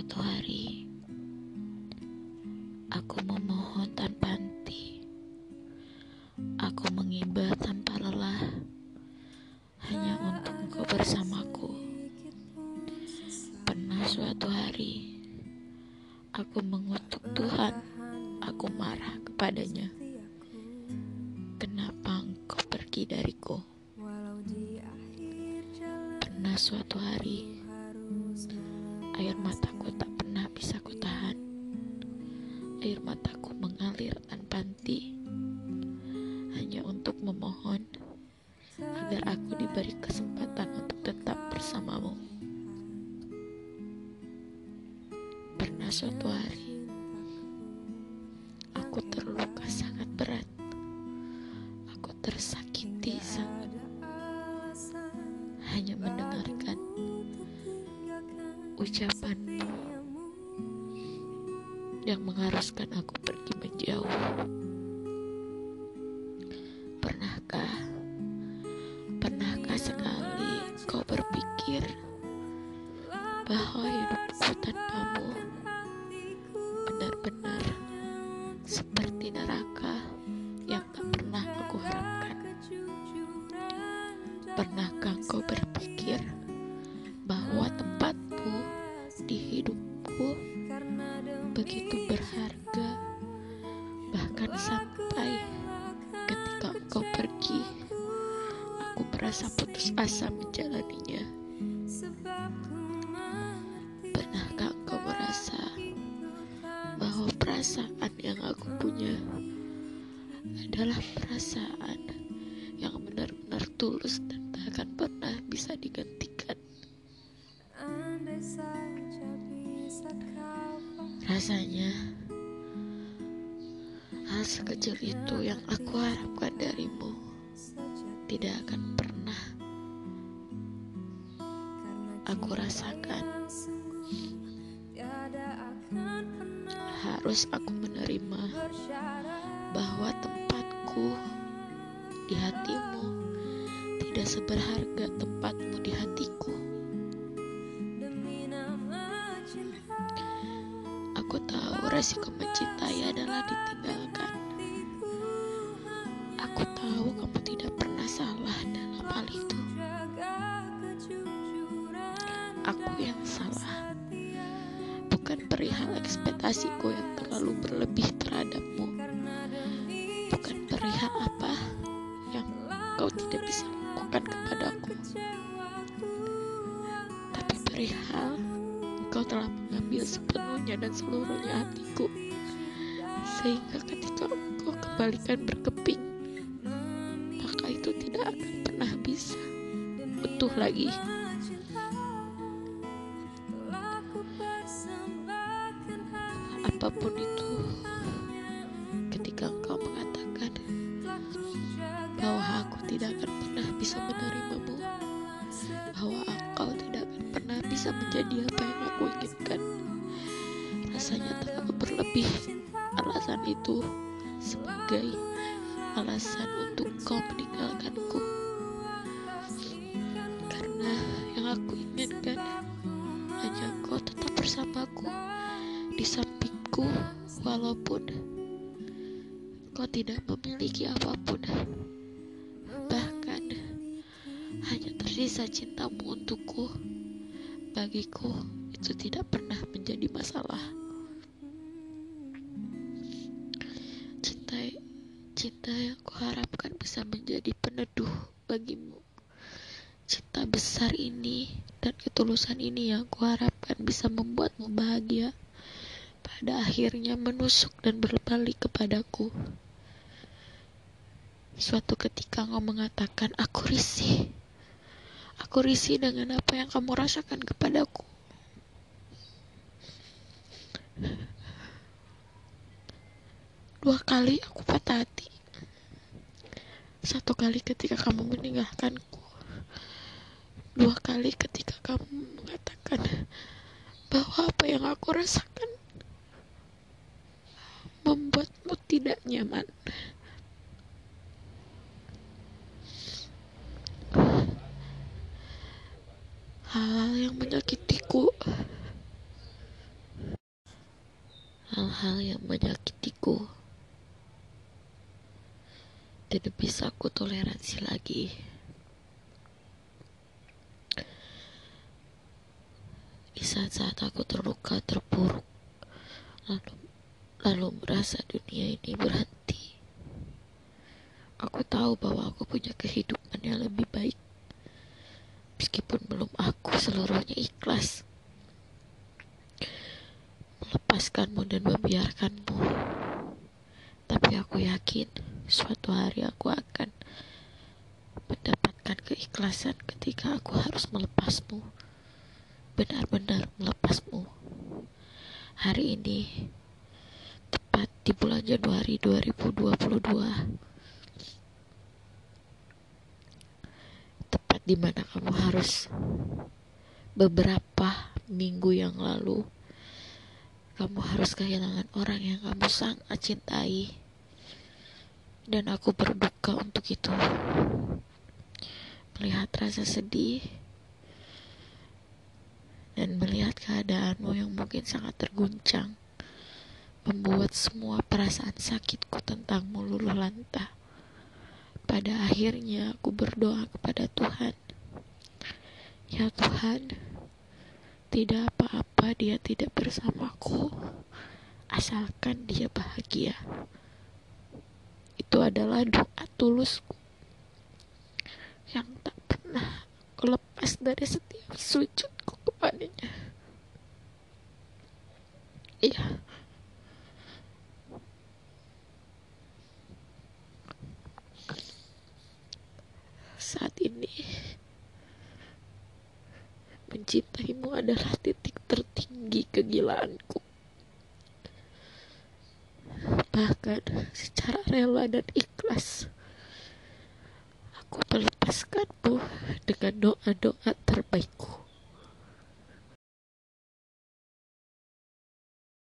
suatu hari aku memohon tanpa henti. Aku mengibah tanpa lelah hanya untuk engkau bersamaku. Pernah suatu hari aku mengutuk Tuhan, aku marah kepadanya. Kenapa engkau pergi dariku? Pernah suatu hari Air mataku tak pernah bisa kutahan. Air mataku mengalir tanpa henti. Hanya untuk memohon agar aku diberi kesempatan untuk tetap bersamamu. Pernah suatu hari aku terluka sangat berat. Aku tersakiti sangat hanya mendengarkan ucapanmu yang mengharuskan aku pergi menjauh. Pernahkah, pernahkah sekali kau berpikir bahwa hidupku tanpamu benar-benar seperti neraka yang tak pernah aku harapkan? Pernahkah kau berpikir sampai ketika engkau pergi aku merasa putus asa menjalaninya. Pernahkah engkau merasa bahwa perasaan yang aku punya adalah perasaan yang benar-benar tulus dan tak akan pernah bisa digantikan? Rasanya sekecil itu yang aku harapkan darimu tidak akan pernah aku rasakan. Harus aku menerima bahwa tempatku di hatimu tidak seberharga tempatmu di hatiku. Aku tahu resiko mencintai adalah ditinggalkan. Tahu kamu tidak pernah salah dalam hal itu. Aku yang salah. Bukan perihal ekspektasiku yang terlalu berlebih terhadapmu. Bukan perihal apa yang kau tidak bisa lakukan kepadaku. Tapi perihal Engkau telah mengambil sepenuhnya dan seluruhnya hatiku Sehingga ketika engkau kembalikan berkeping tidak akan pernah bisa utuh lagi. Apa pun itu Ketika engkau mengatakan Bahwa aku tidak akan pernah bisa menerimamu Bahwa engkau tidak akan pernah bisa menjadi apa yang aku inginkan Rasanya terlalu berlebih Alasan itu sebagai alasan untuk kau meninggalkanku sampingku walaupun kau tidak memiliki apa pun. Bahkan hanya tersisa cintamu untukku. Bagiku itu tidak pernah menjadi masalah. Cinta cinta yang kuharapkan bisa menjadi peneduh bagimu. Cinta besar ini dan ketulusan ini yang kuharapkan bisa membuatmu bahagia pada akhirnya menusuk dan berbalik kepadaku. Suatu ketika kau mengatakan aku risih. Aku risih dengan apa yang kamu rasakan kepadaku. Dua kali aku patah hati. Satu kali ketika kamu meninggalkanku. Dua kali ketika kamu mengatakan bahwa apa yang aku rasakan membuatmu tidak nyaman. Hal-hal yang menyakitiku hal-hal yang menyakitiku. Tidak bisa aku toleransi lagi. Di saat-saat aku terluka, terpuruk, lalu, lalu merasa dunia ini berhenti. Aku tahu bahwa aku punya kehidupan yang lebih baik. Meskipun belum aku seluruhnya ikhlas melepaskanmu dan membiarkanmu. Tapi aku yakin suatu hari aku akan mendapatkan keikhlasan ketika aku harus melepasmu benar-benar melepasmu hari ini di bulan Januari 2022 tepat di mana kamu harus beberapa minggu yang lalu kamu harus kehilangan orang yang kamu sangat cintai. Dan aku berduka untuk itu. Melihat rasa sedih dan melihat keadaanmu yang mungkin sangat terguncang, membuat semua perasaan sakitku tentangmu luluh lantah. Pada akhirnya aku berdoa kepada Tuhan. Ya Tuhan, tidak apa-apa dia tidak bersamaku, asalkan dia bahagia itu adalah doa tulusku yang tak pernah aku lepas dari setiap sujudku kepadanya. Iya. Saat ini. Mencintaimu adalah titik tertinggi kegilaanku. Bahkan secara rela dan ikhlas aku melepaskanmu dengan doa-doa terbaikku